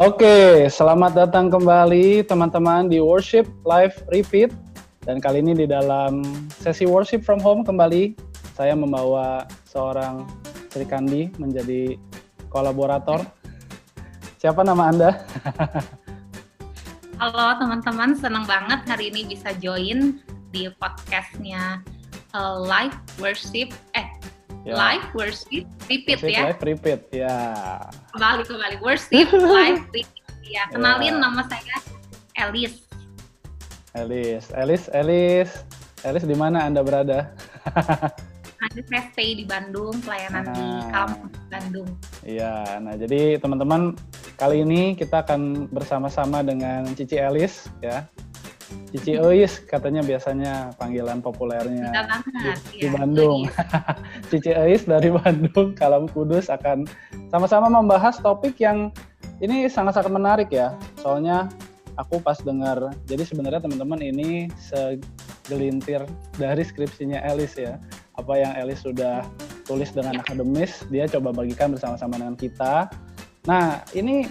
Oke, selamat datang kembali teman-teman di Worship Live Repeat. Dan kali ini di dalam sesi Worship from Home kembali, saya membawa seorang Sri Kandi menjadi kolaborator. Siapa nama Anda? Halo teman-teman, senang banget hari ini bisa join di podcastnya uh, Live Worship, eh Ya. Live Worship Repeat Worship ya. Live Repeat, ya. Kembali kembali Worship Live Repeat. Ya, kenalin Ya. nama saya Elis. Elis, Elis, Elis, Elis di mana Anda berada? Ada saya stay di Bandung, pelayanan di Ah. Kampung Bandung. Iya, nah jadi teman-teman kali ini kita akan bersama-sama dengan Cici Elis ya. Cici Eis katanya biasanya panggilan populernya banget. di ya, Bandung. Cici Eis dari Bandung, Kalam Kudus akan sama-sama membahas topik yang ini sangat-sangat menarik ya. Soalnya aku pas dengar, jadi sebenarnya teman-teman ini segelintir dari skripsinya Elis ya. Apa yang Elis sudah tulis dengan akademis, dia coba bagikan bersama-sama dengan kita. Nah, ini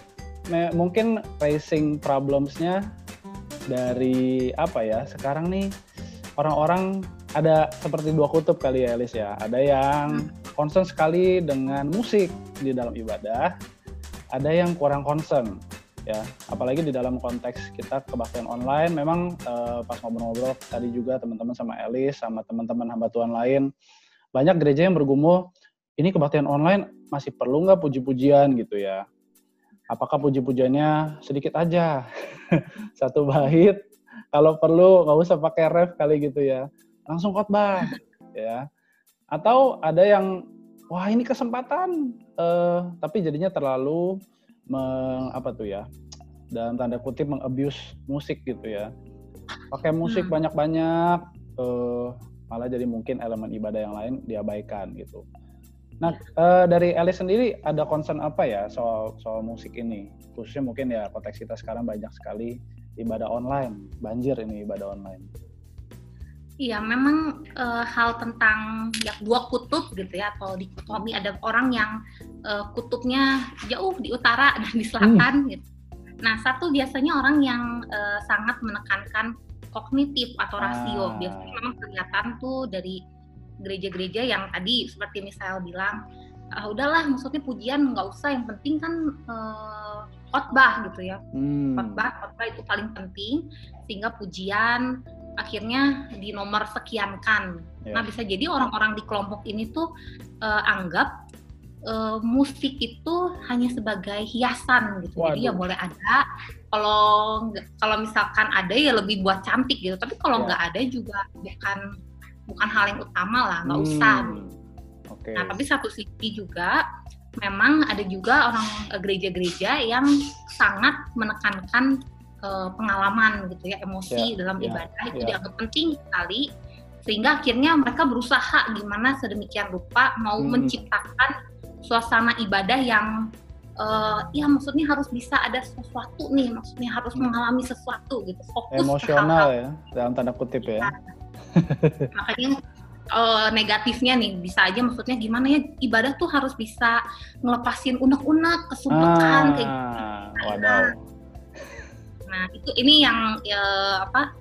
mungkin raising problems-nya dari apa ya? Sekarang nih orang-orang ada seperti dua kutub kali ya Elis ya. Ada yang concern sekali dengan musik di dalam ibadah, ada yang kurang concern ya. Apalagi di dalam konteks kita kebaktian online, memang eh, pas ngobrol-ngobrol tadi juga teman-teman sama Elis sama teman-teman hamba Tuhan lain, banyak gereja yang bergumul, ini kebaktian online masih perlu nggak puji-pujian gitu ya? Apakah puji-pujiannya sedikit aja, satu bait, kalau perlu nggak usah pakai ref kali gitu ya, langsung khotbah ya. Atau ada yang wah ini kesempatan, eh, tapi jadinya terlalu meng, apa tuh ya, dalam tanda kutip mengabuse musik gitu ya. Pakai musik Hmm. banyak-banyak, eh, malah jadi mungkin elemen ibadah yang lain diabaikan gitu. Nah, eh, dari Elis sendiri ada concern apa ya soal soal musik ini? Khususnya mungkin ya konteks kita sekarang banyak sekali ibadah online, banjir ini ibadah online. Iya, memang eh, hal tentang ya dua kutub gitu ya atau dikotomi ada orang yang eh, kutubnya jauh di utara dan di selatan gitu. Nah, satu biasanya orang yang eh, sangat menekankan kognitif atau rasio. Ah. Biasanya memang kelihatan tuh dari gereja-gereja yang tadi seperti misal bilang ah udahlah maksudnya pujian nggak usah yang penting kan eh, khotbah gitu ya Hmm. khotbah khotbah itu paling penting sehingga pujian akhirnya di nomor sekian kan Ya. nah bisa jadi orang-orang di kelompok ini tuh eh, anggap eh, musik itu hanya sebagai hiasan gitu jadi ya Waduh. boleh ada kalau kalau misalkan ada ya lebih buat cantik gitu tapi kalau Ya. nggak ada juga bukan bukan hal yang utama lah nggak usah Hmm. Oke. Nah, tapi satu sisi juga memang ada juga orang gereja-gereja yang sangat menekankan eh, pengalaman gitu ya, emosi Ya, dalam ya, ibadah itu ya. dianggap penting sekali sehingga akhirnya mereka berusaha gimana sedemikian rupa mau Hmm. menciptakan suasana ibadah yang eh, ya maksudnya harus bisa ada sesuatu nih, maksudnya harus Hmm. mengalami sesuatu gitu, fokus Emosional ya dalam tanda kutip ya. makanya eh, negatifnya nih bisa aja maksudnya gimana ya ibadah tuh harus bisa ngelepasin unek-unek kesumpekan kayak gitu. Ah, wadaw. nah itu ini yang ya, apa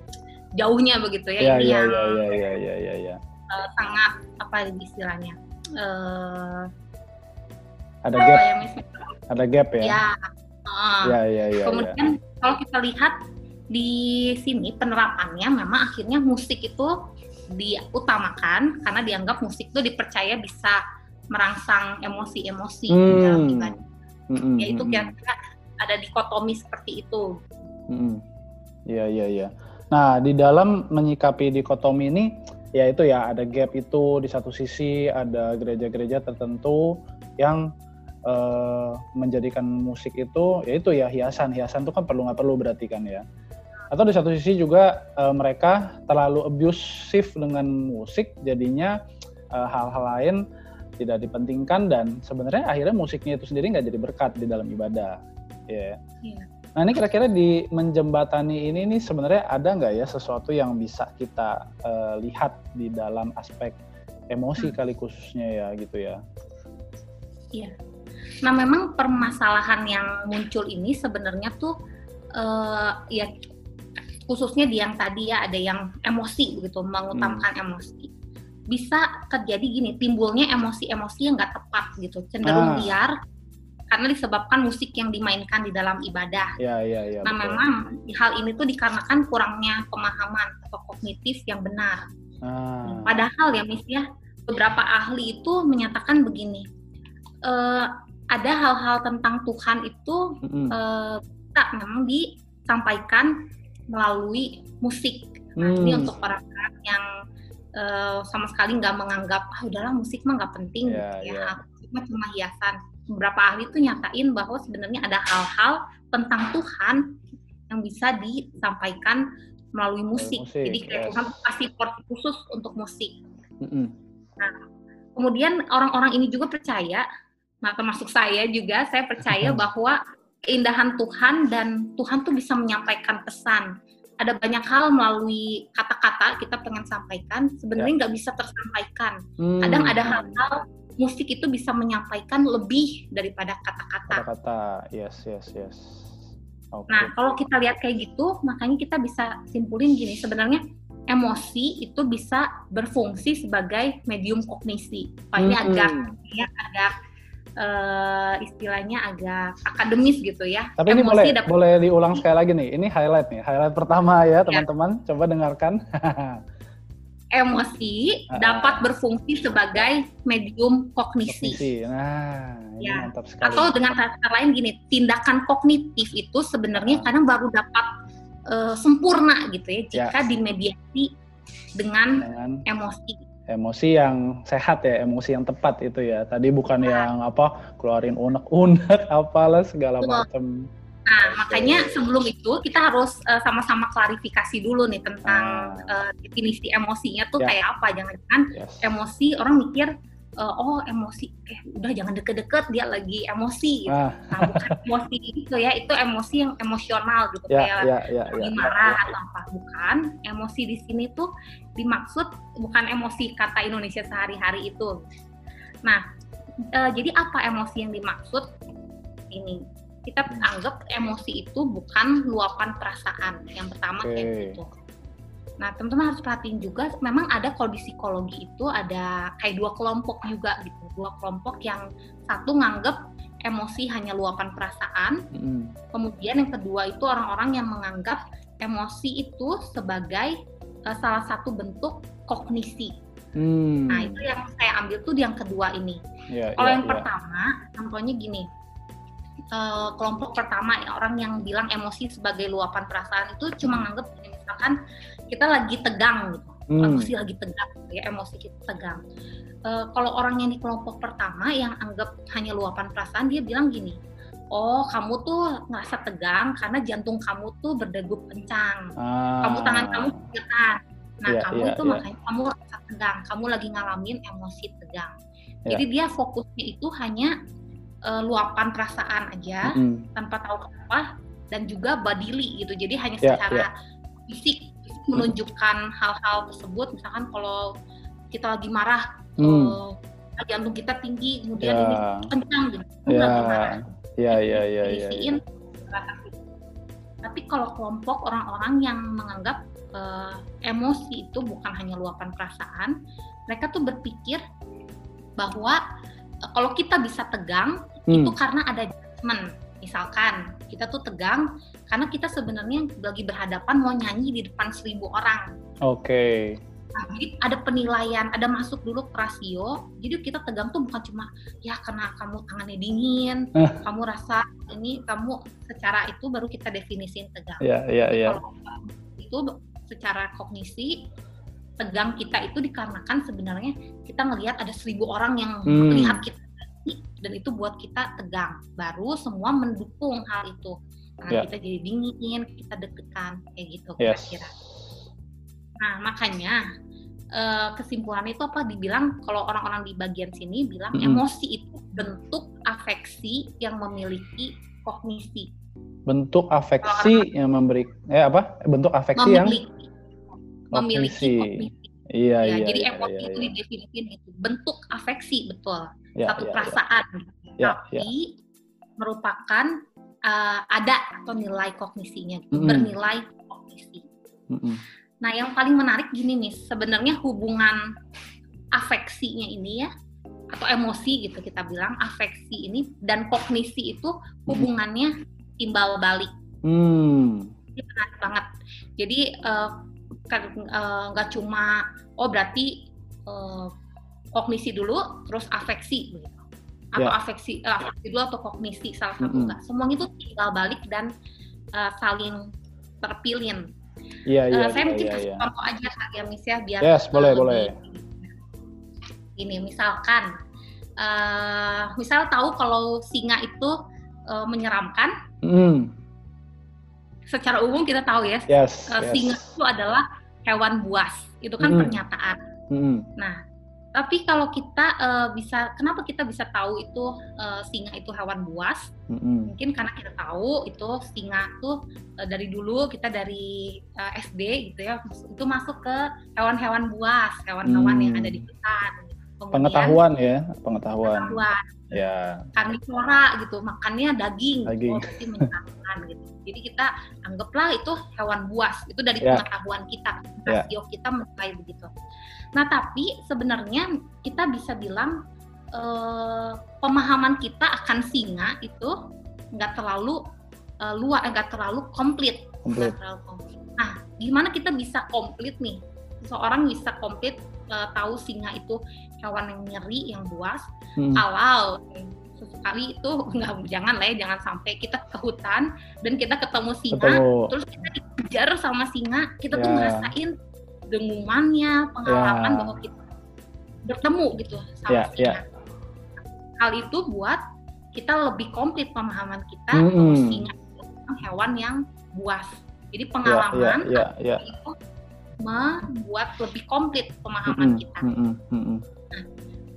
jauhnya begitu ya, Ya, ini ya, yang ya, ya, ya, ya, ya, ya. eh, sangat apa istilahnya eh Ada gap, ya, misalnya, ada gap ya. ya eh, Ya, ya, ya, ya. kemudian kalau kita lihat di sini penerapannya memang akhirnya musik itu diutamakan karena dianggap musik itu dipercaya bisa merangsang emosi-emosi di dalam Hmm. ibadah. Mm-mm, Ya itu mm-mm, kira-kira ada dikotomi seperti itu. Iya, iya, iya. Nah, di dalam menyikapi dikotomi ini, ya itu ya ada gap itu di satu sisi ada gereja-gereja tertentu yang eh, menjadikan musik itu, ya itu ya hiasan. Hiasan itu kan perlu nggak perlu berarti kan ya. Atau di satu sisi juga eh, mereka terlalu abusive dengan musik, jadinya eh, hal-hal lain tidak dipentingkan dan sebenarnya akhirnya musiknya itu sendiri nggak jadi berkat di dalam ibadah. Ya. Iya. Nah ini kira-kira di menjembatani ini nih sebenarnya ada nggak ya sesuatu yang bisa kita eh, lihat di dalam aspek emosi Hmm. kali khususnya ya gitu ya. Iya. Nah, memang permasalahan yang muncul ini sebenarnya tuh uh, ya khususnya di yang tadi ya ada yang emosi begitu mengutamakan hmm. emosi bisa terjadi gini timbulnya emosi-emosi yang nggak tepat gitu cenderung ah. liar karena disebabkan musik yang dimainkan di dalam ibadah. Ya, ya, ya, nah betul. memang hal ini tuh dikarenakan kurangnya pemahaman atau kognitif yang benar. Ah. Padahal ya Miss ya beberapa ahli itu menyatakan begini, uh, ada hal-hal tentang Tuhan itu mm -hmm. uh, tak memang disampaikan melalui musik. Nah, hmm. ini untuk orang-orang yang uh, sama sekali nggak menganggap ah udahlah musik mah nggak penting yeah, gitu ya, yeah. musik mah cuma hiasan. Beberapa ahli itu nyatain bahwa sebenarnya ada hal-hal tentang Tuhan yang bisa disampaikan melalui musik. musik Jadi kayak yes. Tuhan kasih porsi khusus untuk musik. Mm -hmm. Nah, kemudian orang-orang ini juga percaya, nah termasuk saya juga, saya percaya bahwa keindahan Tuhan dan Tuhan tuh bisa menyampaikan pesan. Ada banyak hal melalui kata-kata kita pengen sampaikan, sebenarnya ya. nggak ya. bisa tersampaikan. Hmm. Kadang ada hal-hal musik itu bisa menyampaikan lebih daripada kata-kata. Kata-kata, yes, yes, yes. Okay. Nah, kalau kita lihat kayak gitu, makanya kita bisa simpulin gini, sebenarnya emosi itu bisa berfungsi sebagai medium kognisi. Ini hmm. agak ya agak uh, istilahnya agak akademis gitu ya. Tapi ini boleh dapat... boleh diulang sekali lagi nih. Ini highlight nih, highlight pertama ya, ya. teman-teman. Ya. Coba dengarkan. Emosi uh, dapat berfungsi sebagai medium kognisi. kognisi. Nah, ya. mantap sekali. Atau dengan kata lain gini, tindakan kognitif itu sebenarnya uh. kadang baru dapat uh, sempurna gitu ya jika ya. dimediasi dengan, dengan emosi emosi yang sehat ya, emosi yang tepat itu ya. Tadi bukan nah. yang apa keluarin unek-unek apalah segala macam. Nah, makanya sebelum itu kita harus uh, sama-sama klarifikasi dulu nih tentang uh, definisi emosinya tuh yeah. kayak apa. Jangan-jangan yes. emosi orang mikir uh, oh emosi eh udah jangan deket-deket dia lagi emosi gitu. Ah. Nah, bukan emosi itu ya, itu emosi yang emosional gitu yeah, kayak yeah, yeah, lagi yeah, marah yeah, atau apa. Bukan, emosi di sini tuh dimaksud bukan emosi kata Indonesia sehari-hari itu. Nah, uh, jadi apa emosi yang dimaksud? Ini kita hmm. anggap emosi itu bukan luapan perasaan. Yang pertama okay. kayak gitu Nah, teman-teman harus perhatiin juga, memang ada kalau di psikologi itu ada kayak dua kelompok juga gitu. Dua kelompok yang satu nganggap emosi hanya luapan perasaan, mm. kemudian yang kedua itu orang-orang yang menganggap emosi itu sebagai uh, salah satu bentuk kognisi. Mm. Nah, itu yang saya ambil tuh yang kedua ini. Yeah, kalau yeah, yang yeah. pertama, contohnya gini, uh, kelompok pertama ya, orang yang bilang emosi sebagai luapan perasaan itu cuma nganggap misalkan kita lagi tegang gitu hmm. emosi lagi tegang ya emosi kita tegang uh, kalau orang yang di kelompok pertama yang anggap hanya luapan perasaan dia bilang gini oh kamu tuh ngerasa tegang karena jantung kamu tuh berdegup kencang ah. kamu tangan kamu getar nah yeah, kamu yeah, itu yeah. makanya kamu rasa tegang kamu lagi ngalamin emosi tegang yeah. jadi dia fokusnya itu hanya uh, luapan perasaan aja mm -hmm. tanpa tahu apa dan juga bodily gitu jadi hanya yeah, secara yeah. fisik menunjukkan hal-hal tersebut misalkan kalau kita lagi marah hmm. uh, jantung kita tinggi kemudian yeah. ini kencang gitu yeah. lagi marah ya ya ya ya tapi kalau kelompok orang-orang yang menganggap uh, emosi itu bukan hanya luapan perasaan mereka tuh berpikir bahwa uh, kalau kita bisa tegang hmm. itu karena ada judgment misalkan kita tuh tegang karena kita sebenarnya lagi berhadapan mau nyanyi di depan seribu orang. Oke. Okay. Nah, jadi ada penilaian, ada masuk dulu ke rasio. Jadi kita tegang tuh bukan cuma ya karena kamu tangannya dingin, uh. kamu rasa ini kamu secara itu baru kita definisiin tegang. Iya, iya, iya. itu secara kognisi tegang kita itu dikarenakan sebenarnya kita ngelihat ada seribu orang yang hmm. melihat kita dan itu buat kita tegang. Baru semua mendukung hal itu. Yeah. kita jadi dingin, kita deg-degan kayak gitu kira-kira. Yes. Nah, makanya uh, kesimpulan itu apa dibilang kalau orang-orang di bagian sini bilang mm -hmm. emosi itu bentuk afeksi yang memiliki kognisi. Bentuk afeksi orang yang memberi eh apa? Bentuk afeksi memiliki, yang memiliki kognisi. Iya, ya, iya. Jadi iya, emosi iya, itu iya. didefinisikan itu bentuk afeksi betul, ya, satu ya, perasaan. Ya. ya, tapi ya. merupakan uh, ada atau nilai kognisinya, mm -hmm. bernilai kognisi. Mm. Nah, yang paling menarik gini nih, sebenarnya hubungan afeksinya ini ya, atau emosi gitu kita bilang, afeksi ini dan kognisi itu hubungannya timbal balik. Hmm. Ini menarik banget. Jadi uh, kan nggak uh, cuma oh berarti uh, kognisi dulu, terus afeksi gitu atau yeah. afeksi uh, afeksi dulu atau kognisi salah satu mm -hmm. semuanya itu tinggal balik dan uh, saling terpilih Iya, iya. Uh, saya iya, mungkin iya, kasih iya. contoh aja kali ya, ya, biar Yes, boleh, lebih, boleh. Ini, misalkan, uh, misal tahu kalau singa itu uh, menyeramkan, mm. secara umum kita tahu ya, yes, uh, yes. singa itu adalah hewan buas, itu kan mm. pernyataan. Mm. Nah, tapi kalau kita uh, bisa, kenapa kita bisa tahu itu uh, singa itu hewan buas? Mm-hmm. Mungkin karena kita tahu itu singa tuh uh, dari dulu kita dari uh, SD gitu ya, itu masuk ke hewan-hewan buas, hewan-hewan mm. yang ada di hutan. Kemudian, pengetahuan ya, pengetahuan. Pengetahuan. Ya. Karnivora gitu, makannya daging, daging. Gitu, menyenangkan gitu. Jadi kita anggaplah itu hewan buas, itu dari ya. pengetahuan kita, rasio ya. kita menilai begitu. Nah, tapi sebenarnya kita bisa bilang eh, pemahaman kita akan singa itu nggak terlalu eh, luas, nggak terlalu komplit. Komplit. Terlalu komplit. Nah, gimana kita bisa komplit nih? Seorang bisa komplit eh, tahu singa itu hewan yang nyeri, yang buas, hmm. kalau sesekali itu nggak jangan lah ya jangan sampai kita ke hutan dan kita ketemu singa ketemu. terus kita dikejar sama singa kita yeah. tuh ya. ngerasain dengumannya, pengalaman yeah. bahwa kita bertemu gitu sama yeah, singa. Yeah. Hal itu buat kita lebih komplit pemahaman kita mm -hmm. bahwa singa itu hewan yang buas. Jadi ya, pengalaman yeah, yeah, yeah, yeah. itu membuat lebih komplit pemahaman mm -hmm. kita. Mm -hmm. nah,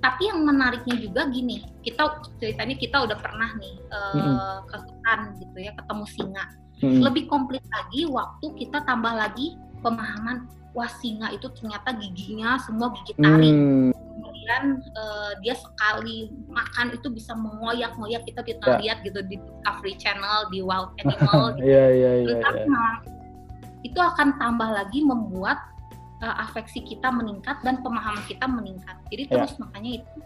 tapi yang menariknya juga gini, kita ceritanya kita udah pernah nih uh, mm -hmm. ke hutan gitu ya, ketemu singa. Mm -hmm. Lebih komplit lagi waktu kita tambah lagi pemahaman wah singa itu ternyata giginya semua gigi taring. Hmm. Kemudian uh, dia sekali makan itu bisa mengoyak-ngoyak kita kita ya. lihat gitu di Discovery Channel di Wild Animal. gitu. yeah, yeah, yeah, yeah. itu akan tambah lagi membuat uh, afeksi kita meningkat dan pemahaman kita meningkat. Jadi ya. terus makanya itu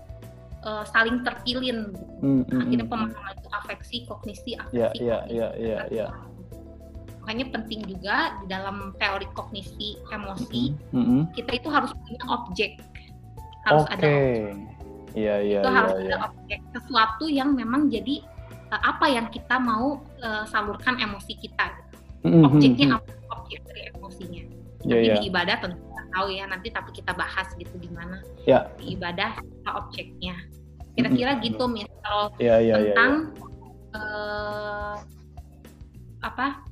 uh, saling terpilin. Mm, mm, Akhirnya hmm. pemahaman itu afeksi, kognisi, ya, afeksi. Iya, iya, iya, iya makanya penting juga di dalam teori kognisi emosi mm -hmm. kita itu harus punya objek harus okay. ada objek iya iya itu iya, harus iya. ada objek sesuatu yang memang jadi uh, apa yang kita mau uh, salurkan emosi kita mm -hmm. objeknya apa objek dari emosinya yeah, tapi yeah. di ibadah tentu tahu ya nanti tapi kita bahas gitu di mana yeah. di ibadah apa objeknya kira-kira gitu misal yeah, yeah, tentang yeah, yeah. Uh, apa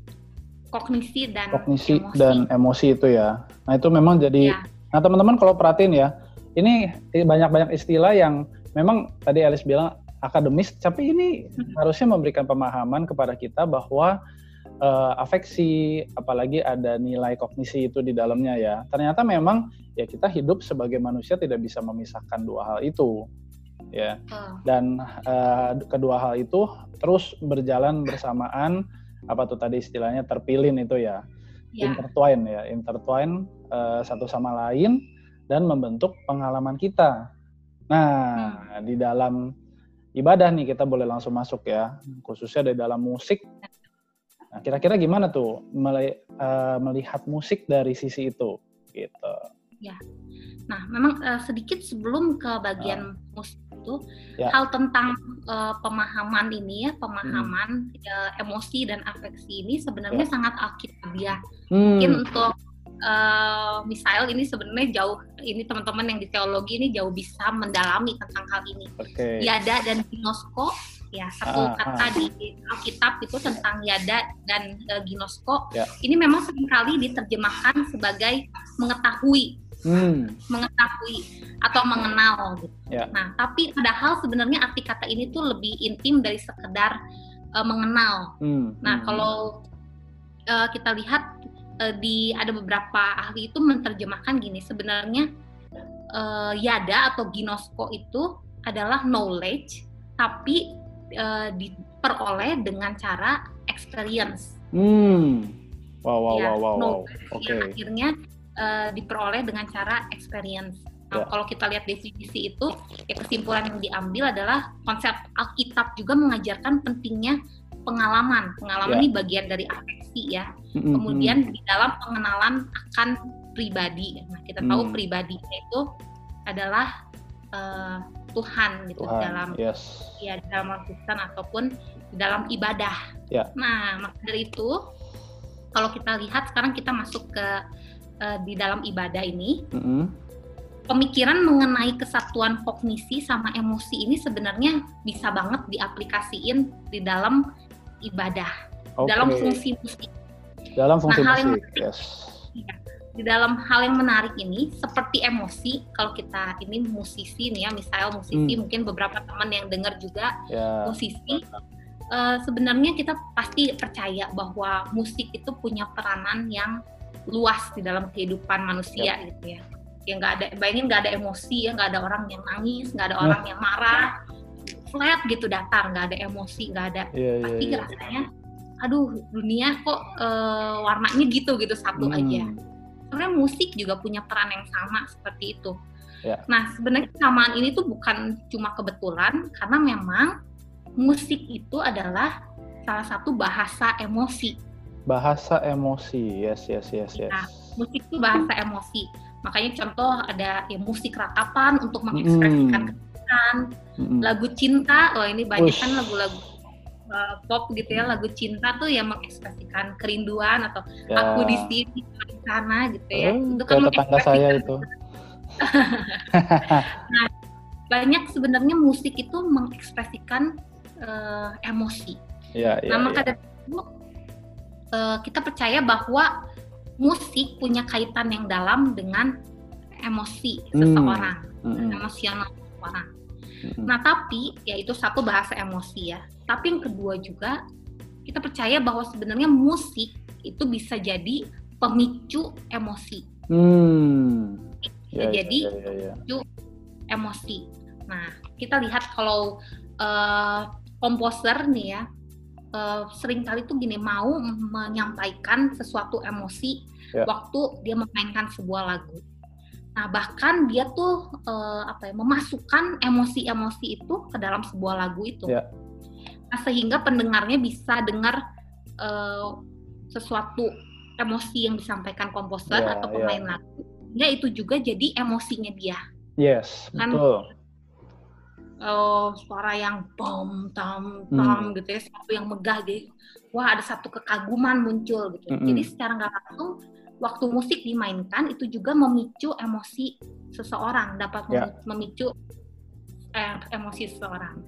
kognisi dan kognisi emosi. dan emosi itu ya. Nah itu memang jadi. Ya. Nah teman-teman kalau perhatiin ya, ini banyak-banyak istilah yang memang tadi Alice bilang akademis, tapi ini hmm. harusnya memberikan pemahaman kepada kita bahwa uh, afeksi, apalagi ada nilai kognisi itu di dalamnya ya. Ternyata memang ya kita hidup sebagai manusia tidak bisa memisahkan dua hal itu, ya. Dan uh, kedua hal itu terus berjalan bersamaan apa tuh tadi istilahnya terpilin itu ya, ya. intertwine ya, intertwine uh, satu sama lain dan membentuk pengalaman kita. Nah, hmm. di dalam ibadah nih kita boleh langsung masuk ya, khususnya di dalam musik. Nah, kira-kira gimana tuh eh, melihat musik dari sisi itu, gitu? Ya, nah memang uh, sedikit sebelum ke bagian uh. musik itu ya. hal tentang uh, pemahaman ini ya pemahaman hmm. uh, emosi dan afeksi ini sebenarnya ya. sangat alkitabiah hmm. mungkin untuk uh, misal ini sebenarnya jauh ini teman-teman yang di teologi ini jauh bisa mendalami tentang hal ini okay. yada dan ginosko ya satu ah, kata ah. di Alkitab itu tentang yada dan uh, ginosko ya. ini memang sering kali diterjemahkan sebagai mengetahui hmm. mengetahui atau mengenal gitu. Yeah. Nah, tapi padahal sebenarnya arti kata ini tuh lebih intim dari sekedar uh, mengenal. Hmm. Nah, hmm. kalau uh, kita lihat uh, di ada beberapa ahli itu menerjemahkan gini, sebenarnya uh, yada atau ginosko itu adalah knowledge tapi uh, diperoleh dengan cara experience. Hmm. Wow, wow, ya, wow, wow, wow. Oke. Okay. akhirnya uh, diperoleh dengan cara experience. Nah, ya. kalau kita lihat definisi itu, ya kesimpulan yang diambil adalah konsep Alkitab juga mengajarkan pentingnya pengalaman. Pengalaman ya. ini bagian dari afeksi ya. Mm-hmm. Kemudian di dalam pengenalan akan pribadi. Nah, kita tahu mm. pribadi itu adalah uh, Tuhan gitu Tuhan, dalam yes. ya dalam Kristen ataupun di dalam ibadah. Ya. Nah, maka dari itu kalau kita lihat sekarang kita masuk ke uh, di dalam ibadah ini. Mm-hmm pemikiran mengenai kesatuan kognisi sama emosi ini sebenarnya bisa banget diaplikasiin di dalam ibadah, okay. dalam fungsi musik. Dalam fungsi nah, musik, menarik, yes. Ya, di dalam hal yang menarik ini, seperti emosi, kalau kita ini musisi nih ya, misalnya musisi, hmm. mungkin beberapa teman yang dengar juga yeah. musisi, uh, sebenarnya kita pasti percaya bahwa musik itu punya peranan yang luas di dalam kehidupan manusia yep. gitu ya ya nggak ada bayangin nggak ada emosi ya nggak ada orang yang nangis nggak ada orang yang marah flat gitu datar nggak ada emosi nggak ada yeah, iya, pasti yeah, yeah. rasanya aduh dunia kok uh, warnanya gitu gitu satu hmm. aja sebenarnya musik juga punya peran yang sama seperti itu yeah. nah sebenarnya kesamaan ini tuh bukan cuma kebetulan karena memang musik itu adalah salah satu bahasa emosi bahasa emosi yes yes yes yes nah, musik itu bahasa emosi Makanya contoh ada ya musik ratapan untuk mengekspresikan mm. mm. lagu cinta. Oh ini banyak Ush. kan lagu-lagu uh, pop gitu ya, lagu cinta tuh yang mengekspresikan kerinduan atau ya. aku di sini sana gitu ya. Oh, itu kan tetangga saya itu. nah, banyak sebenarnya musik itu mengekspresikan uh, emosi. Ya, ya, nah, maka ya. dari itu uh, kita percaya bahwa musik punya kaitan yang dalam dengan emosi hmm. seseorang, hmm. emosional seseorang. Hmm. Nah, tapi ya itu satu bahasa emosi ya. Tapi yang kedua juga kita percaya bahwa sebenarnya musik itu bisa jadi pemicu emosi. Hmm. Ya, ya jadi ya, ya, ya, ya. pemicu emosi. Nah, kita lihat kalau uh, komposer nih ya, uh, sering kali tuh gini mau menyampaikan sesuatu emosi yeah. waktu dia memainkan sebuah lagu. Nah bahkan dia tuh uh, apa ya memasukkan emosi-emosi itu ke dalam sebuah lagu itu. Yeah. Nah, sehingga pendengarnya bisa dengar uh, sesuatu emosi yang disampaikan komposer yeah, atau pemain yeah. lagu. Ya itu juga jadi emosinya dia. Yes, kan, betul uh, suara yang tom tom tom hmm. gitu ya sesuatu yang megah gitu wah ada satu kekaguman muncul gitu hmm. jadi secara nggak langsung waktu musik dimainkan itu juga memicu emosi seseorang dapat yeah. memicu eh, emosi seseorang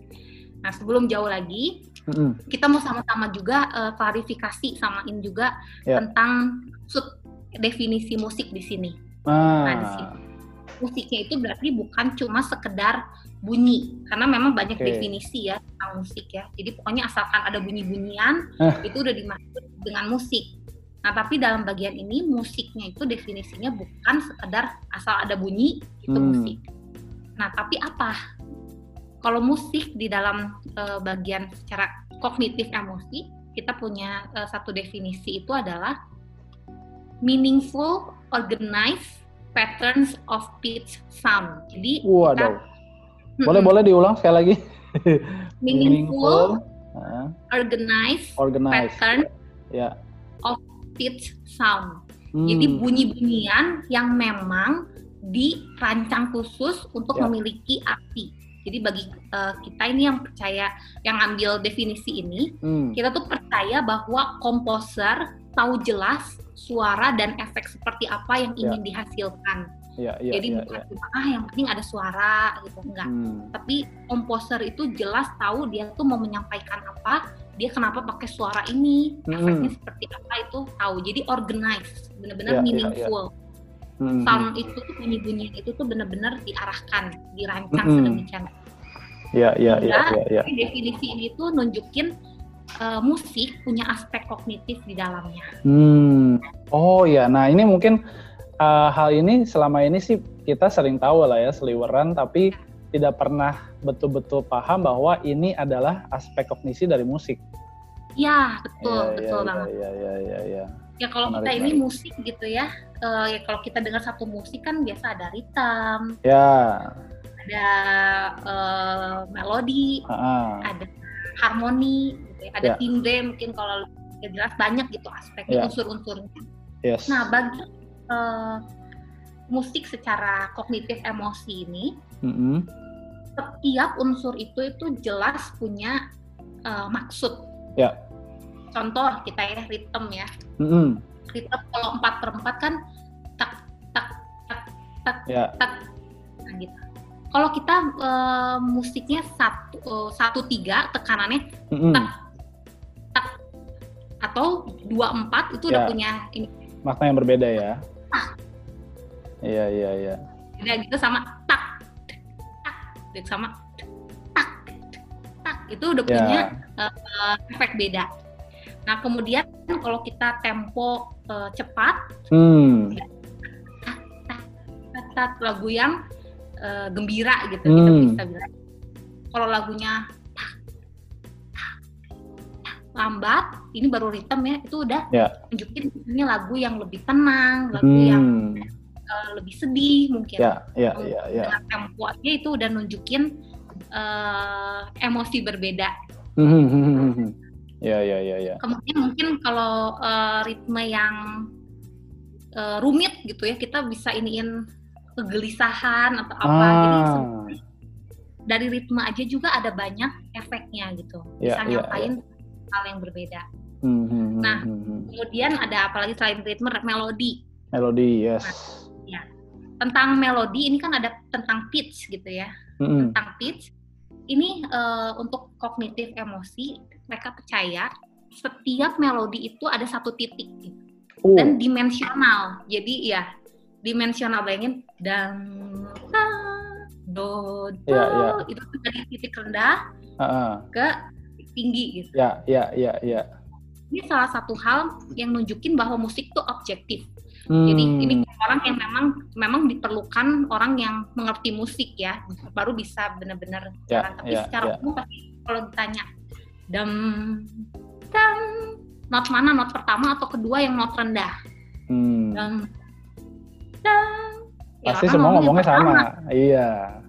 nah sebelum jauh lagi hmm. kita mau sama-sama juga uh, klarifikasi samain juga yeah. tentang sub definisi musik di sini ah. nah di sini musiknya itu berarti bukan cuma sekedar bunyi karena memang banyak okay. definisi ya tentang musik ya jadi pokoknya asalkan ada bunyi-bunyian uh. itu udah dimaksud dengan musik nah tapi dalam bagian ini musiknya itu definisinya bukan sekedar asal ada bunyi itu hmm. musik nah tapi apa kalau musik di dalam uh, bagian secara kognitif emosi kita punya uh, satu definisi itu adalah meaningful organized patterns of pitch sound. Jadi Waduh. kita boleh boleh diulang sekali lagi. Meaningful, uh, organized, organized, pattern yeah. of pitch sound. Hmm. Jadi bunyi-bunyian yang memang dirancang khusus untuk yeah. memiliki arti. Jadi bagi uh, kita ini yang percaya, yang ambil definisi ini, hmm. kita tuh percaya bahwa komposer tahu jelas suara dan efek seperti apa yang ingin yeah. dihasilkan. Ya, ya, Jadi ya, bukan ya. cuma ah yang penting ada suara gitu enggak. Hmm. Tapi komposer itu jelas tahu dia tuh mau menyampaikan apa, dia kenapa pakai suara ini, hmm. efeknya seperti apa itu tahu. Jadi organized, benar-benar ya, meaningful. Ya, ya. Hmm. Sound itu bunyi-bunyi itu tuh benar-benar diarahkan, dirancang hmm. sedemikian. Ya, ya, ya, ya, ya. Definisi ini tuh nunjukin uh, musik punya aspek kognitif di dalamnya. Hmm. Oh ya, nah ini mungkin uh, hal ini selama ini sih kita sering tahu lah ya seliweran tapi tidak pernah betul-betul paham bahwa ini adalah aspek kognisi dari musik. Ya, betul, ya, betul ya, banget. Ya, ya, ya, ya. Ya kalau Menarik, kita ini menarik. musik gitu ya, eh, ya kalau kita dengar satu musik kan biasa ada ritm, Ya, ada eh, melodi, ah, ada harmoni, gitu ya, ada Ya. timbre mungkin kalau ya jelas banyak gitu aspeknya Ya. unsur-unsurnya. yes. Nah bagi eh, musik secara kognitif emosi ini, Mm-mm. setiap unsur itu itu jelas punya eh, maksud. Ya. Contoh kita ya ritme ya, Mm-mm. ritme kalau empat per empat kan tak tak tak tak Ya, tak nah gitu. Kalau kita eh, musiknya satu eh, satu tiga tekanannya mm-mm. Tak. tak atau dua empat itu udah Ya. punya ini makna yang berbeda ya. Iya, iya, iya. beda gitu sama tak tak sama tak tak itu udah Ya, punya eh, efek beda. Nah kemudian kalau kita tempo eh, cepat hmm, tat, lagu yang eh, gembira gitu kita Hmm. bisa bilang. Kalau lagunya lambat, ini baru ritme ya, itu udah Ya. nunjukin ini lagu yang lebih tenang, lagu yang hmm, eh, lebih sedih mungkin. ya, ya, ya, ya. Dengan tempo aja itu udah nunjukin eh, emosi berbeda. Hmm, hmm, hmm, hmm, hmm. Ya, ya, ya, ya. Kemudian mungkin kalau eh, ritme yang eh, rumit gitu ya, kita bisa iniin kegelisahan atau apa. Jadi Ah, sebenarnya dari ritme aja juga ada banyak efeknya gitu. Ya, Bisa ya, nyampain hal yang berbeda. hmm, hmm, hmm, Nah, hmm, hmm. Kemudian ada apalagi selain ritme melodi. melodi, yes. Tentang melodi ini kan ada tentang pitch gitu ya. Mm-mm. Tentang pitch ini eh, untuk kognitif emosi mereka percaya setiap melodi itu ada satu titik gitu. Oh, dan dimensional. Jadi ya dimensional bayangin dan ta, do do Iya, iya. itu dari titik rendah ah, ah. ke tinggi gitu. ya, ya, ya, ya. Ini salah satu hal yang nunjukin bahwa musik tuh objektif. Hmm, Jadi ini orang yang memang memang diperlukan orang yang mengerti musik ya, baru bisa benar-benar jalan. Tapi ya, secara ya. umum pasti kalau ditanya dam dam not mana not pertama atau kedua yang not rendah hmm. dam dam Ya, pasti semua ngomongnya sama. pertama. Iya,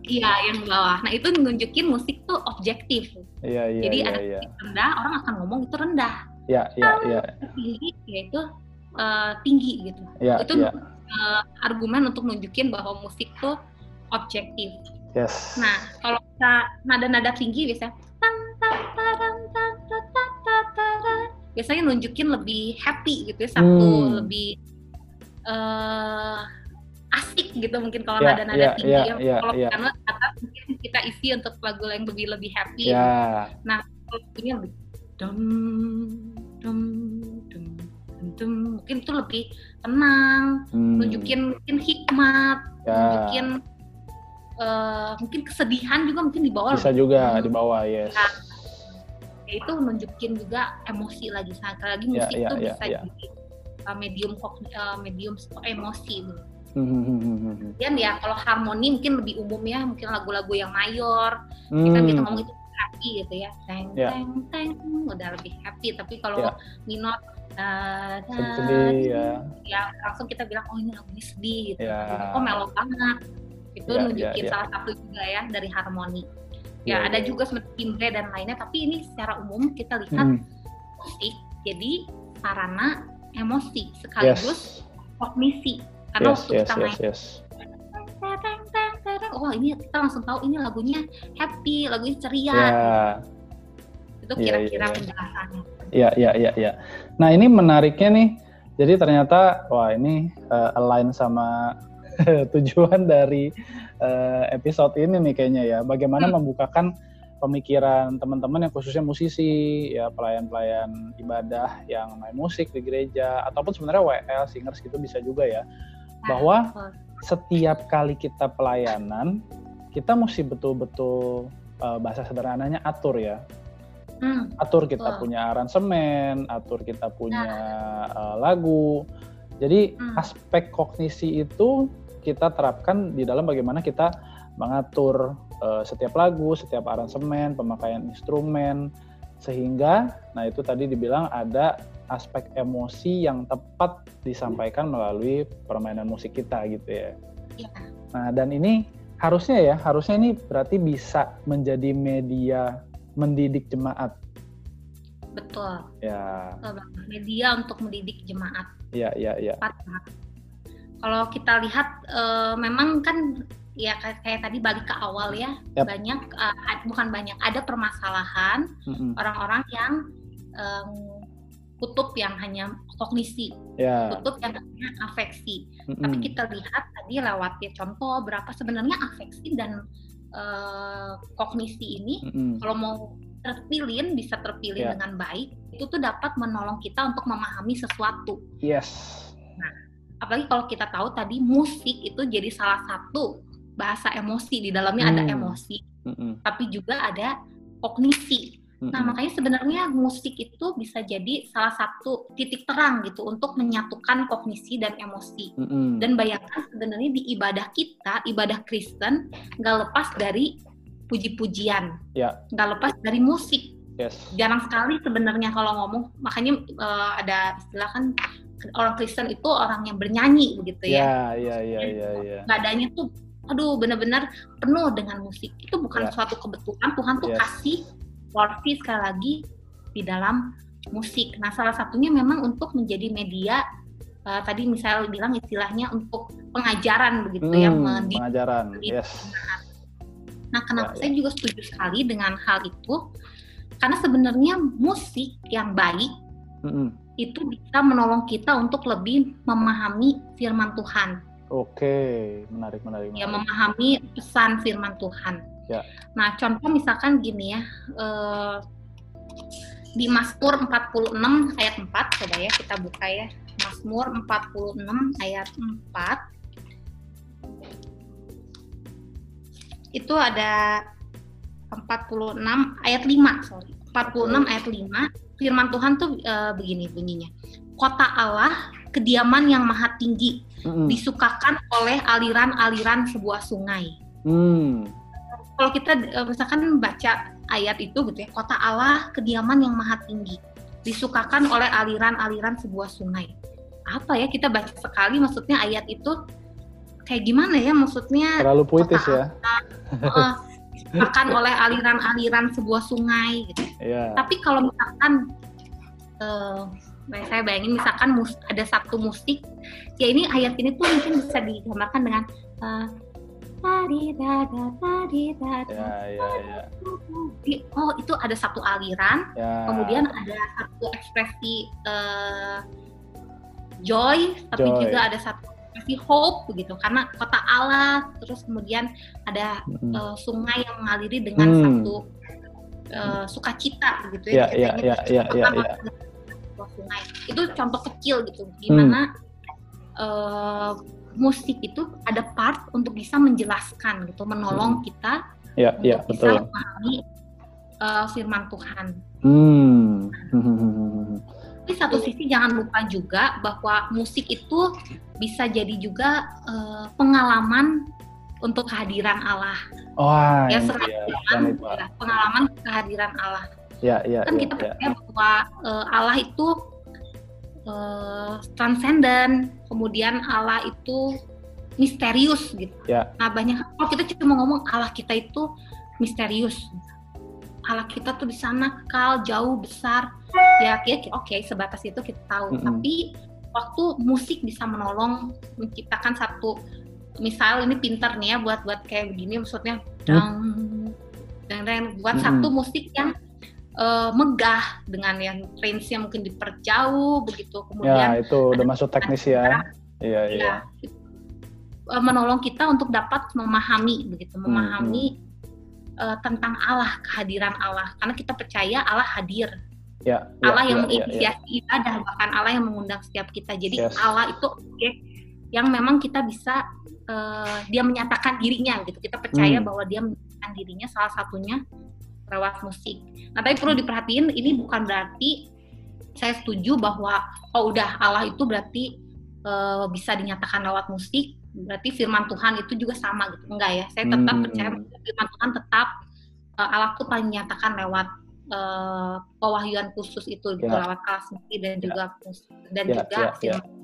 Iya, yang bawah. Nah, itu nunjukin musik tuh objektif. iya, iya, Jadi iya, ada iya. rendah, orang akan ngomong itu rendah. Ya, ya, ya, Tinggi, yaitu eh, tinggi gitu. ya, itu ya. eh, argumen untuk nunjukin bahwa musik tuh objektif. Yes. Nah, kalau kita nada-nada tinggi biasanya tan, tan, tadam, biasanya nunjukin lebih happy gitu ya, satu Hmm. lebih eh asik gitu mungkin kalau Ya, nada-nada ya, tinggi ya, ya. ya, kalau ya. piano atas mungkin kita isi untuk lagu yang lebih lebih happy. Ya, Kalau lagunya lebih dum dum dum dum, mungkin itu lebih tenang, hmm, nunjukin mungkin hikmat, ya. nunjukin eh, mungkin kesedihan juga mungkin di bawah Bisa juga Hmm. di bawah, yes. ya itu nunjukin juga emosi lagi sekali lagi Ya, musik ya, itu ya, bisa ya. jadi uh, medium uh, medium emosi gitu. Hmm, hmm, hmm, hmm. Kemudian ya kalau harmoni mungkin lebih umum ya mungkin lagu-lagu yang mayor kita kita Hmm, ngomong itu happy gitu ya teng Ya. teng teng udah lebih happy tapi kalau Ya. minor da, sedih ya. ya langsung kita bilang oh ini lagunya sedih gitu Ya. oh melo banget itu Ya, nunjukin ya, ya. salah satu juga ya dari harmoni Ya, ya ada ya, juga seperti timbre dan lainnya tapi ini secara umum kita lihat Hmm, musik jadi sarana emosi Yes. sekaligus kognisi karena Yes, waktu yes, kita yes, main yes. tereng, tereng, tereng, oh ini kita langsung tahu ini lagunya happy lagunya ceria Ya, itu Iya, kira-kira iya, iya. penjelasannya ya, ya, ya, ya. Nah ini menariknya nih. Jadi ternyata, wah ini eh, align sama tujuan dari eh, episode ini nih kayaknya ya. Bagaimana Hmm. membukakan pemikiran teman-teman yang khususnya musisi, ya pelayan-pelayan ibadah yang main musik di gereja, ataupun sebenarnya WL, singers gitu bisa juga ya. Bahwa betul. setiap kali kita pelayanan, kita mesti betul-betul eh, bahasa sederhananya atur ya. Hmm, Atur kita Betul. punya aransemen, atur kita punya eh, lagu. Jadi Hmm. aspek kognisi itu kita terapkan di dalam bagaimana kita mengatur uh, setiap lagu, setiap aransemen, pemakaian instrumen, sehingga, nah itu tadi dibilang ada aspek emosi yang tepat disampaikan melalui permainan musik kita gitu ya. ya. Nah dan ini harusnya ya, harusnya ini berarti bisa menjadi media mendidik jemaat. Betul. Ya. Media untuk mendidik jemaat. Iya, iya, iya. Kalau kita lihat uh, memang kan ya kayak, kayak tadi balik ke awal ya yep. banyak uh, bukan banyak ada permasalahan mm-hmm. orang-orang yang um, kutub yang hanya kognisi yeah. kutub yang hanya afeksi mm-hmm. tapi kita lihat tadi lewat ya contoh berapa sebenarnya afeksi dan uh, kognisi ini mm-hmm. kalau mau terpilih bisa terpilih yeah. dengan baik itu tuh dapat menolong kita untuk memahami sesuatu yes nah apalagi kalau kita tahu tadi musik itu jadi salah satu bahasa emosi di dalamnya hmm. ada emosi hmm. tapi juga ada kognisi hmm. nah makanya sebenarnya musik itu bisa jadi salah satu titik terang gitu untuk menyatukan kognisi dan emosi hmm. dan bayangkan sebenarnya di ibadah kita ibadah Kristen nggak lepas dari puji-pujian yeah. nggak lepas dari musik Yes. Jarang sekali sebenarnya kalau ngomong, makanya uh, ada istilah kan orang Kristen itu orang yang bernyanyi begitu ya. Iya, iya, iya, iya. Nadanya tuh aduh benar-benar penuh dengan musik itu bukan yeah. suatu kebetulan Tuhan tuh yes. kasih porsi sekali lagi di dalam musik nah salah satunya memang untuk menjadi media uh, tadi misalnya bilang istilahnya untuk pengajaran begitu ya, hmm, ya pengajaran yes nah kenapa ya, saya ya. juga setuju sekali dengan hal itu karena sebenarnya musik yang baik mm -hmm. Itu bisa menolong kita untuk lebih memahami firman Tuhan Oke, menarik, menarik, Ya, memahami pesan firman Tuhan. Ya. Nah, contoh misalkan gini ya, eh, di Mazmur 46 ayat 4, coba ya kita buka ya. Mazmur 46 ayat 4. Itu ada 46 ayat 5, sorry. 46 ayat 5, firman Tuhan tuh uh, begini bunyinya. Kota Allah, kediaman yang maha tinggi, mm. disukakan oleh aliran-aliran sebuah sungai. Mm. Kalau kita eh, misalkan baca ayat itu gitu ya, kota Allah kediaman yang maha tinggi, disukakan oleh aliran-aliran sebuah sungai. Apa ya kita baca sekali maksudnya ayat itu kayak gimana ya maksudnya? Terlalu puitis ya. Allah, uh, disukakan oleh aliran-aliran sebuah sungai gitu. Yeah. Tapi kalau misalkan uh, saya bayangin misalkan mus ada satu musik ya ini ayat ini tuh mungkin bisa digambarkan dengan uh, tadi dada tadi dada ya, ya, ya. oh itu ada satu aliran ya. kemudian ada satu ekspresi uh, joy tapi joy. juga ada satu ekspresi hope begitu karena kota Allah terus kemudian ada hmm. uh, sungai yang mengaliri dengan hmm. satu uh, sukacita begitu ya, ya, ya, ya, ya, ya, ya sungai itu contoh kecil gitu gimana hmm. uh, musik itu ada part untuk bisa menjelaskan gitu menolong hmm. kita ya, untuk ya, bisa betul. memahami uh, firman Tuhan. Hmm. Tapi satu sisi jangan lupa juga bahwa musik itu bisa jadi juga uh, pengalaman untuk kehadiran Allah. Oh, ya, iya, pengalaman kehadiran Allah. Ya, ya, kan ya, kita ya. percaya bahwa uh, Allah itu uh, transenden, kemudian Allah itu misterius gitu. Ya. Nah banyak kalau kita cuma ngomong Allah kita itu misterius, Allah kita tuh di sana kekal jauh besar, ya ya oke okay, sebatas itu kita tahu. Mm -hmm. Tapi waktu musik bisa menolong menciptakan satu misal ini pinter nih ya buat buat kayak begini maksudnya dan dan buat hmm. satu musik yang uh, megah dengan yang range-nya mungkin diperjauh begitu kemudian ya itu udah masuk teknis ya iya iya ya, uh, menolong kita untuk dapat memahami begitu memahami hmm. Uh, tentang Allah kehadiran Allah karena kita percaya Allah hadir ya, ya Allah yang ya, menginisiasi ya, ya. ibadah bahkan Allah yang mengundang setiap kita jadi yes. Allah itu objek yang memang kita bisa uh, dia menyatakan dirinya gitu kita percaya hmm. bahwa dia menyatakan dirinya salah satunya lewat musik. Nah, tapi perlu diperhatiin ini bukan berarti saya setuju bahwa oh udah Allah itu berarti uh, bisa dinyatakan lewat musik. Berarti firman Tuhan itu juga sama gitu. Enggak ya, saya tetap hmm. percaya firman Tuhan tetap uh, Allah tuh paling menyatakan lewat uh, pewahyuan khusus itu gitu, ya. lewat kalasmiki dan ya. juga dan ya, juga firman ya.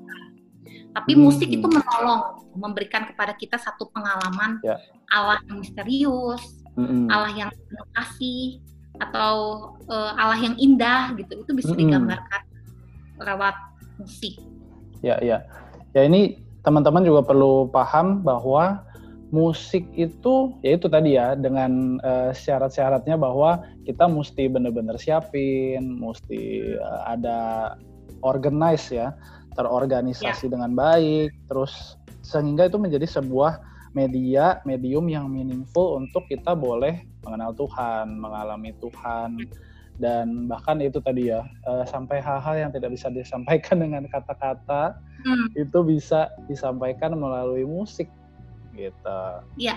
Tapi hmm. musik itu menolong, memberikan kepada kita satu pengalaman ya. Allah yang misterius, hmm. Allah yang penuh kasih, atau uh, Allah yang indah gitu. Itu bisa hmm. digambarkan lewat musik. Ya, ya. Ya ini teman-teman juga perlu paham bahwa musik itu ya itu tadi ya dengan uh, syarat-syaratnya bahwa kita mesti benar-benar siapin, mesti uh, ada organize ya, terorganisasi ya. dengan baik, terus sehingga itu menjadi sebuah media medium yang meaningful untuk kita boleh mengenal Tuhan, mengalami Tuhan dan bahkan itu tadi ya uh, sampai hal-hal yang tidak bisa disampaikan dengan kata-kata hmm. itu bisa disampaikan melalui musik gitu. Iya.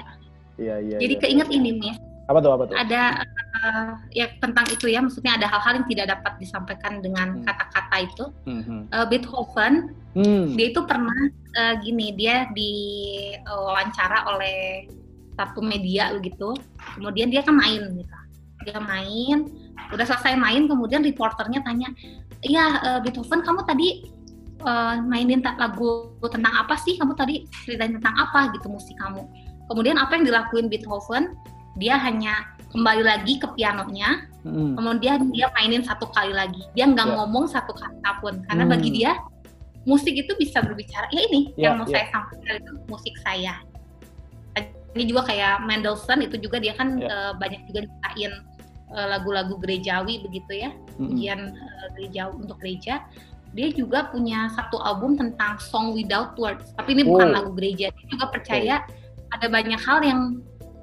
Iya iya. Jadi ya, keinget ya. ini nih. Apa tuh apa tuh? Ada uh, ya tentang itu ya maksudnya ada hal-hal yang tidak dapat disampaikan dengan hmm. kata-kata hmm. itu. Hmm. Uh, Beethoven hmm. dia itu pernah uh, gini dia diwawancara oleh satu media begitu. Kemudian dia kan main gitu. Dia main udah selesai main kemudian reporternya tanya iya uh, Beethoven kamu tadi uh, mainin lagu tentang apa sih kamu tadi ceritain tentang apa gitu musik kamu kemudian apa yang dilakuin Beethoven dia hanya kembali lagi ke pianonya hmm. kemudian dia mainin satu kali lagi dia nggak yeah. ngomong satu kata pun karena hmm. bagi dia musik itu bisa berbicara ya ini yeah, yang mau yeah. saya sampaikan itu musik saya ini juga kayak Mendelssohn itu juga dia kan yeah. uh, banyak juga nyiptain Eh, lagu-lagu gerejawi begitu ya ujian uh, gereja untuk gereja dia juga punya satu album tentang song without words tapi ini oh. bukan lagu gereja dia juga percaya oh. ada banyak hal yang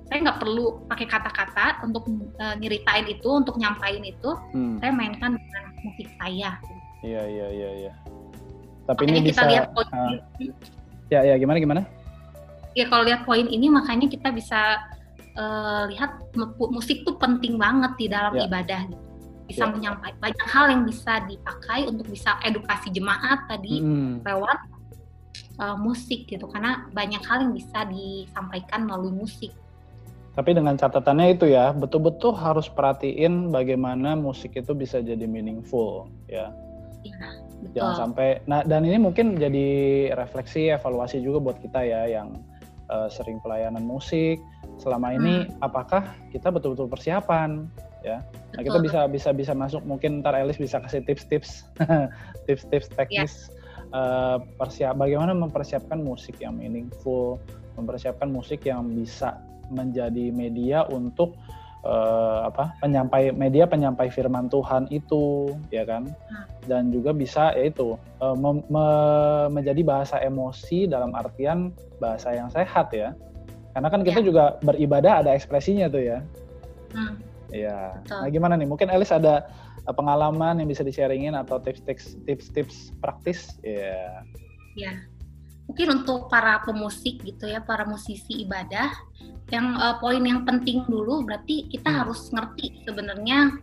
saya nggak perlu pakai kata-kata untuk uh, nyeritain itu untuk nyampain itu hmm. saya mainkan dengan musik saya iya iya iya iya tapi makanya ini kita bisa lihat poin uh, ya ya gimana gimana ya kalau lihat poin ini makanya kita bisa uh, lihat musik tuh penting banget di dalam yeah. ibadah gitu. Bisa yeah. menyampaikan banyak hal yang bisa dipakai untuk bisa edukasi jemaat tadi mm. lewat uh, musik gitu karena banyak hal yang bisa disampaikan melalui musik. Tapi dengan catatannya itu ya, betul-betul harus perhatiin bagaimana musik itu bisa jadi meaningful ya. Iya, betul. Jangan sampai nah dan ini mungkin jadi refleksi evaluasi juga buat kita ya yang uh, sering pelayanan musik selama ini hmm. apakah kita betul-betul persiapan ya nah kita bisa bisa bisa masuk mungkin ntar Elis bisa kasih tips-tips tips-tips teknis ya. uh, persiap bagaimana mempersiapkan musik yang meaningful mempersiapkan musik yang bisa menjadi media untuk uh, apa penyampai media penyampai firman Tuhan itu ya kan hmm. dan juga bisa yaitu uh, me, me, menjadi bahasa emosi dalam artian bahasa yang sehat ya karena kan kita ya. juga beribadah ada ekspresinya tuh ya. Hmm. Iya. Nah gimana nih? Mungkin Elis ada uh, pengalaman yang bisa di-sharingin atau tips-tips tips-tips praktis? Iya. Yeah. Mungkin untuk para pemusik gitu ya, para musisi ibadah, yang uh, poin yang penting dulu berarti kita hmm. harus ngerti sebenarnya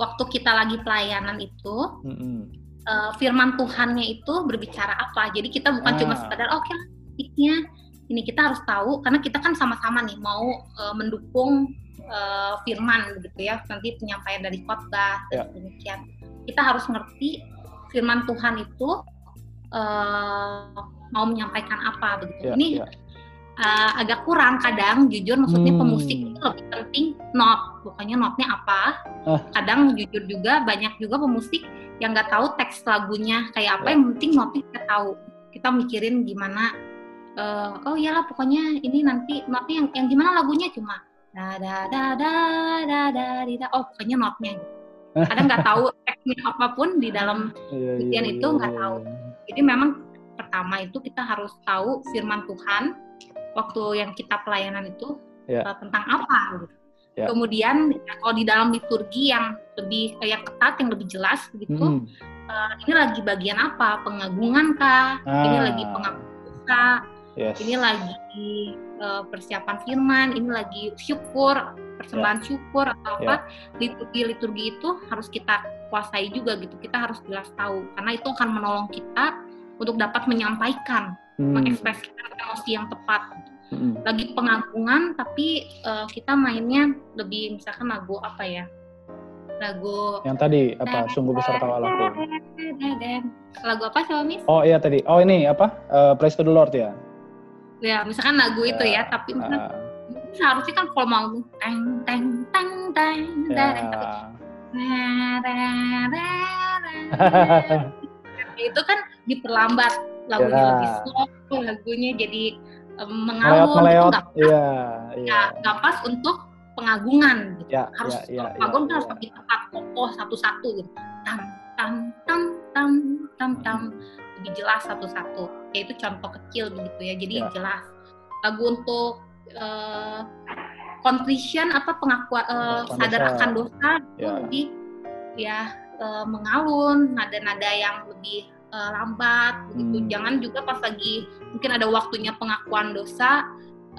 waktu kita lagi pelayanan itu hmm. uh, firman Tuhannya itu berbicara apa. Jadi kita bukan ah. cuma sekedar oke okay, musiknya ini kita harus tahu karena kita kan sama-sama nih mau uh, mendukung uh, firman begitu ya nanti penyampaian dari khotbah ya. demikian kita harus ngerti firman Tuhan itu uh, mau menyampaikan apa begitu ya, ini ya. Uh, agak kurang kadang jujur maksudnya hmm. pemusik itu lebih penting not bukannya notnya apa uh. kadang jujur juga banyak juga pemusik yang nggak tahu teks lagunya kayak apa ya. yang penting notnya kita tahu kita mikirin gimana uh, oh iyalah pokoknya ini nanti notnya yang yang gimana lagunya cuma da da da da da da da oh pokoknya notnya gitu. kadang nggak tahu teknik apa pun di dalam iya, iya, ujian itu iya, nggak tahu jadi memang pertama itu kita harus tahu firman Tuhan waktu yang kita pelayanan itu yeah. uh, tentang apa gitu. Yeah. Kemudian kalau di dalam liturgi yang lebih kayak ketat, yang lebih jelas begitu, mm. uh, ini lagi bagian apa? Pengagungan kah? Ah. Ini lagi pengagungan kah? Yes. Ini lagi uh, persiapan firman, ini lagi syukur, persembahan yeah. syukur atau yeah. apa liturgi-liturgi itu harus kita kuasai juga gitu. Kita harus jelas tahu karena itu akan menolong kita untuk dapat menyampaikan hmm. mengekspresikan emosi yang tepat. Hmm. Lagi pengagungan tapi uh, kita mainnya lebih misalkan lagu apa ya? Lagu yang tadi apa? Sungguh besar tawallaku. Lagu apa Miss? Oh iya tadi. Oh ini apa? Uh, Praise to the Lord ya. Ya, misalkan lagu itu ya, ya tapi uh, seharusnya kan kalau mau teng teng teng teng teng itu kan diperlambat lagunya yeah. lebih slow lagunya jadi um, mengalun meleot, itu iya. nggak pas untuk pengagungan gitu. Yeah, harus yeah, yeah, pengagungan yeah, harus lebih tepat kokoh satu-satu gitu tam tam tam tam tam tam lebih jelas satu-satu ya itu contoh kecil begitu ya jadi yeah. jelas lagu untuk uh, contrition atau pengakuan uh, sadar akan dosa itu yeah. lebih ya uh, mengalun nada-nada yang lebih uh, lambat begitu hmm. jangan juga pas lagi mungkin ada waktunya pengakuan dosa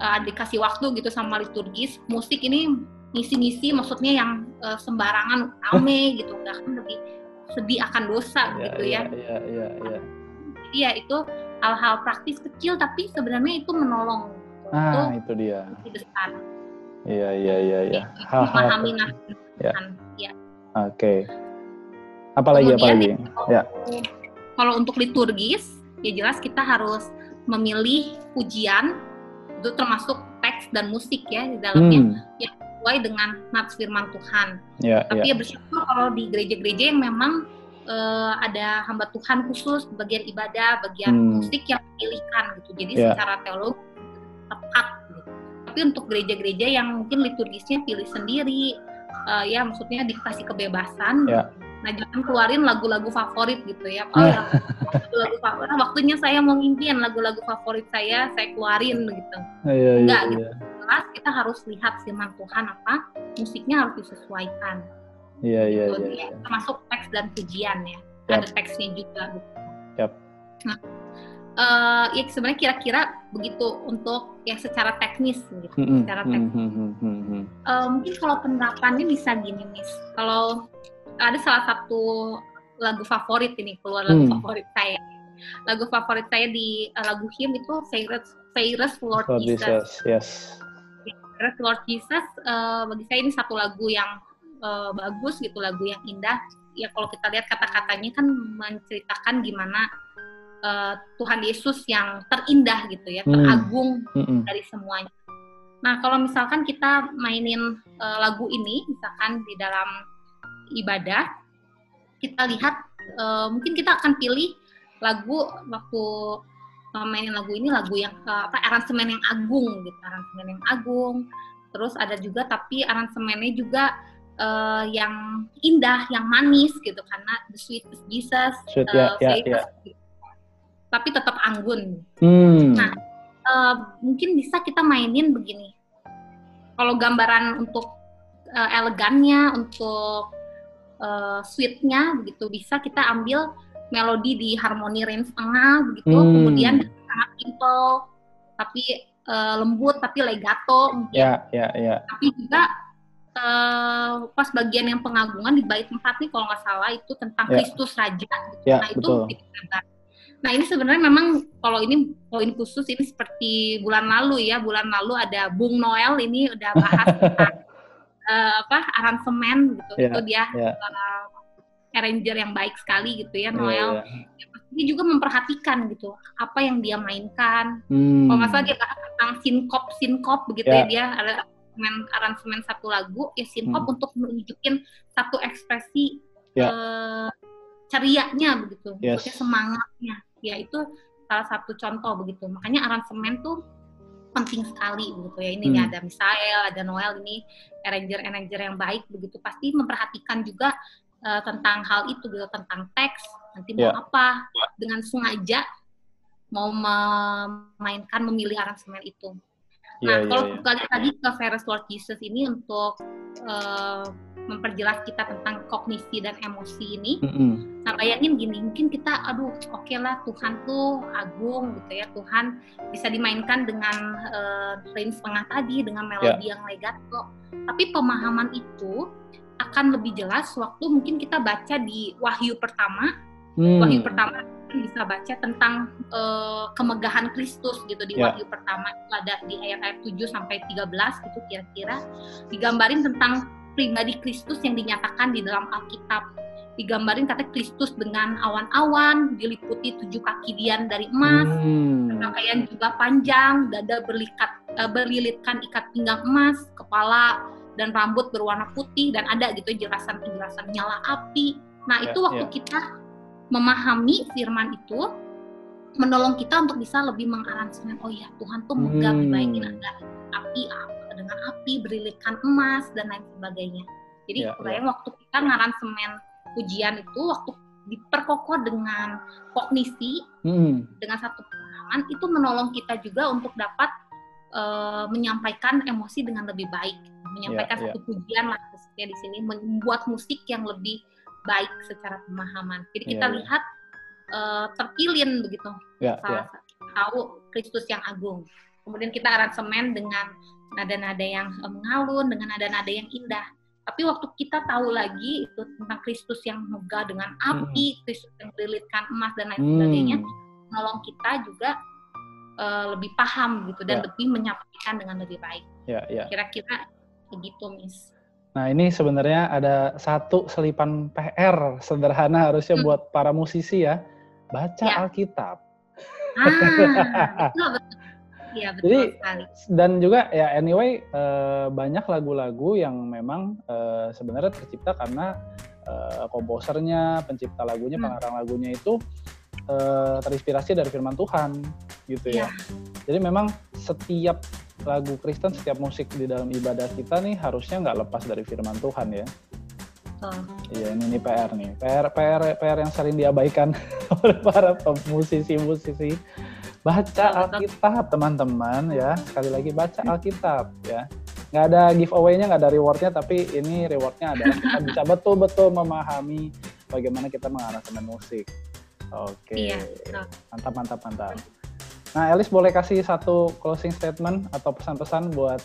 uh, dikasih waktu gitu sama liturgis musik ini ngisi-ngisi maksudnya yang uh, sembarangan rame gitu udah kan lebih sedih akan dosa yeah, gitu ya. Iya iya iya. Jadi ya itu hal-hal praktis kecil tapi sebenarnya itu menolong. Gitu. Ah itu, dia. Besar. Iya iya iya iya. Hal-hal memahami ya. ya. Oke. Okay. Apalagi Kemudian, apalagi? Ya kalau untuk liturgis ya jelas kita harus memilih pujian itu termasuk teks dan musik ya di dalamnya hmm. yang sesuai dengan nats firman Tuhan. Ya, Tapi ya. ya bersyukur kalau di gereja-gereja yang memang uh, ada hamba Tuhan khusus bagian ibadah, bagian hmm. musik yang dipilihkan gitu. Jadi ya. secara teologi tepat. Gitu. Tapi untuk gereja-gereja yang mungkin liturgisnya pilih sendiri, uh, ya maksudnya dikasih kebebasan. Ya. Nah jangan keluarin lagu-lagu favorit gitu ya. Oh lagu-lagu favorit. Nah, waktunya saya mau ngimpiin lagu-lagu favorit saya, saya keluarin gitu. Iya, iya, Enggak iya. gitu. Jelas kita harus lihat firman Tuhan apa, musiknya harus disesuaikan. Iya, iya, gitu. iya. Ya, termasuk dan pujian ya. Yep. Ada teksnya juga. Gitu. Yep. Nah, uh, ya sebenarnya kira-kira begitu untuk yang secara teknis gitu. Mm -hmm. Secara teknis. Mm -hmm. uh, mungkin kalau penerapannya bisa gini, Miss. Kalau ada salah satu lagu favorit ini keluar lagu hmm. favorit saya. Lagu favorit saya di uh, lagu him itu Fairest Fairest Lord, Lord Jesus. Jesus. Yes. Fairest Lord Jesus uh, bagi saya ini satu lagu yang uh, bagus gitu, lagu yang indah. Ya kalau kita lihat kata-katanya kan menceritakan gimana uh, Tuhan Yesus yang terindah gitu ya, hmm. teragung hmm. dari semuanya. Nah, kalau misalkan kita mainin uh, lagu ini, misalkan di dalam ibadah kita lihat uh, mungkin kita akan pilih lagu waktu uh, mainin lagu ini lagu yang uh, apa aransemen yang agung gitu aransemen yang agung terus ada juga tapi aransemennya juga uh, yang indah yang manis gitu karena the sweetest Jesus Sweet, uh, yeah, yeah, yeah. tapi tetap anggun hmm. nah uh, mungkin bisa kita mainin begini kalau gambaran untuk uh, elegannya untuk uh, sweetnya begitu bisa kita ambil melodi di harmoni range tengah begitu hmm. kemudian sangat simple tapi uh, lembut tapi legato mungkin yeah, yeah, yeah. tapi juga uh, pas bagian yang pengagungan di bait tempat nih kalau nggak salah itu tentang yeah. Kristus Raja gitu. yeah, nah itu Nah ini sebenarnya memang kalau ini poin khusus ini seperti bulan lalu ya bulan lalu ada Bung Noel ini udah bahas tentang uh, apa aransemen gitu yeah, itu dia yeah. uh, arranger yang baik sekali gitu ya iya, Noel yeah, yeah. dia juga memperhatikan gitu apa yang dia mainkan hmm. kalau nggak salah dia bahas tentang sinkop sinkop begitu yeah. ya dia ada aransemen aransemen satu lagu ya sinkop hmm. untuk menunjukin satu ekspresi yeah. uh, cerianya begitu yes. semangatnya ya itu salah satu contoh begitu makanya aransemen tuh penting sekali begitu ya ini hmm. ada Misael ada Noel ini arranger-arranger yang baik begitu pasti memperhatikan juga uh, tentang hal itu gitu tentang teks nanti mau yeah. apa dengan sengaja mau memainkan memilih aransemen itu. Nah, yeah, kalau yeah, yeah. balik lagi ke Ferris Lord Jesus ini untuk uh, memperjelas kita tentang kognisi dan emosi ini. Mm-hmm. Nah bayangin gini, mungkin kita, aduh oke okay lah Tuhan tuh agung gitu ya, Tuhan bisa dimainkan dengan uh, range setengah tadi, dengan melodi yeah. yang legato. Tapi pemahaman itu akan lebih jelas waktu mungkin kita baca di Wahyu pertama, mm. Wahyu pertama bisa baca tentang uh, kemegahan Kristus gitu di yeah. Wahyu pertama itu ada di ayat-ayat 7 sampai 13 gitu kira-kira digambarin tentang pribadi Kristus yang dinyatakan di dalam Alkitab digambarin kata Kristus dengan awan-awan, diliputi tujuh kaki dian dari emas, hmm. pakaian juga panjang, dada berlikat uh, berlilitkan ikat pinggang emas, kepala dan rambut berwarna putih dan ada gitu jelasan-penjelasan nyala api. Nah, yeah, itu waktu yeah. kita memahami firman itu menolong kita untuk bisa lebih mengaransemen oh ya Tuhan tuh megah hmm. baik ada api dengan api berlilitkan emas dan lain sebagainya. Jadi yeah, yeah. waktu kita ngaransemen ujian itu waktu diperkokoh dengan kognisi hmm. dengan satu pengalaman itu menolong kita juga untuk dapat uh, menyampaikan emosi dengan lebih baik menyampaikan yeah, satu yeah. pujian lah di sini membuat musik yang lebih baik secara pemahaman jadi kita yeah, lihat uh, terpilin begitu yeah, salah yeah. tahu Kristus yang agung kemudian kita aransemen dengan nada-nada yang mengalun dengan nada-nada yang indah tapi waktu kita tahu lagi itu tentang Kristus yang megah dengan api, hmm. Kristus yang dililitkan emas dan lain hmm. sebagainya, menolong kita juga uh, lebih paham gitu dan ya. lebih menyampaikan dengan lebih baik. Ya, ya. Kira-kira begitu, Miss. Nah ini sebenarnya ada satu selipan PR sederhana harusnya hmm. buat para musisi ya, baca ya. Alkitab. Ah, betul, betul. Iya betul Jadi, sekali. Dan juga ya anyway uh, banyak lagu-lagu yang memang uh, sebenarnya tercipta karena uh, komposernya, pencipta lagunya, hmm. pengarang lagunya itu terinspirasi dari firman Tuhan gitu ya. ya. Jadi memang setiap lagu Kristen, setiap musik di dalam ibadah kita nih harusnya nggak lepas dari firman Tuhan ya. Iya ini, ini PR nih, PR PR PR yang sering diabaikan oleh para musisi-musisi baca Alkitab. Teman-teman ya. Sekali lagi baca Alkitab ya. Nggak ada giveaway-nya nggak ada rewardnya tapi ini rewardnya adalah kita bisa betul-betul memahami bagaimana kita mengarahkan musik. Oke. Iya, mantap mantap mantap nah Elis boleh kasih satu closing statement atau pesan-pesan buat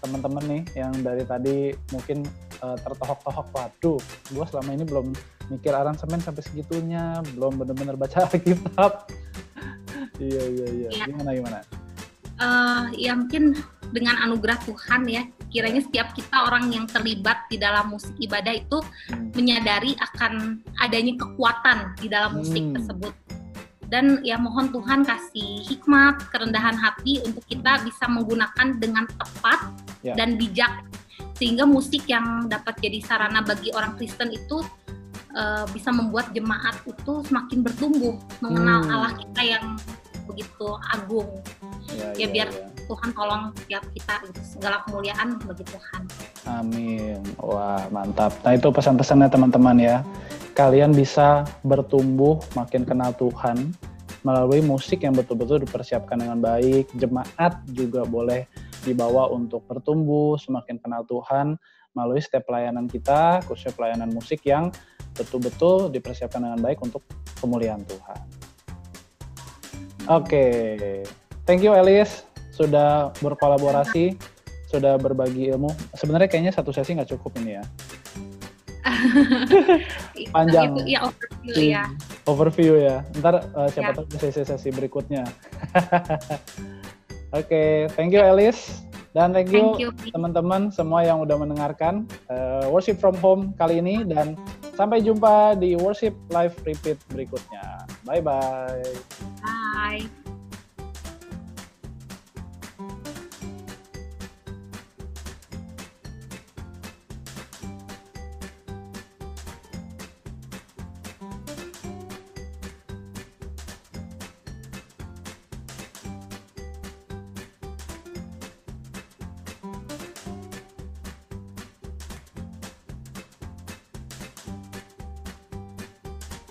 teman-teman nih yang dari tadi mungkin uh, tertohok-tohok waduh gue selama ini belum mikir aransemen sampai segitunya belum benar-benar baca Alkitab Iya iya iya. Ya. Gimana gimana? Uh, ya mungkin dengan anugerah Tuhan ya kiranya setiap kita orang yang terlibat di dalam musik ibadah itu hmm. menyadari akan adanya kekuatan di dalam musik hmm. tersebut dan ya mohon Tuhan kasih hikmat kerendahan hati untuk kita bisa menggunakan dengan tepat ya. dan bijak sehingga musik yang dapat jadi sarana bagi orang Kristen itu uh, bisa membuat jemaat itu semakin bertumbuh mengenal hmm. Allah kita yang begitu agung. Ya, ya, ya biar ya. Tuhan tolong setiap kita gitu. segala kemuliaan bagi Tuhan. Amin. Wah, mantap. Nah, itu pesan-pesannya teman-teman ya. Kalian bisa bertumbuh makin kenal Tuhan melalui musik yang betul-betul dipersiapkan dengan baik. Jemaat juga boleh dibawa untuk bertumbuh, semakin kenal Tuhan melalui setiap pelayanan kita, khususnya pelayanan musik yang betul-betul dipersiapkan dengan baik untuk kemuliaan Tuhan. Oke, okay. thank you Elis sudah berkolaborasi, sudah berbagi ilmu. Sebenarnya kayaknya satu sesi nggak cukup ini ya. Panjang. Itu, ya overview ya. Overview ya. Ntar uh, siapa ya. tahu sesi-sesi berikutnya. Oke, okay, thank you Elis. Dan thank you, you. teman-teman semua yang udah mendengarkan uh, Worship from Home kali ini dan sampai jumpa di Worship Live Repeat berikutnya. Bye-bye. Bye.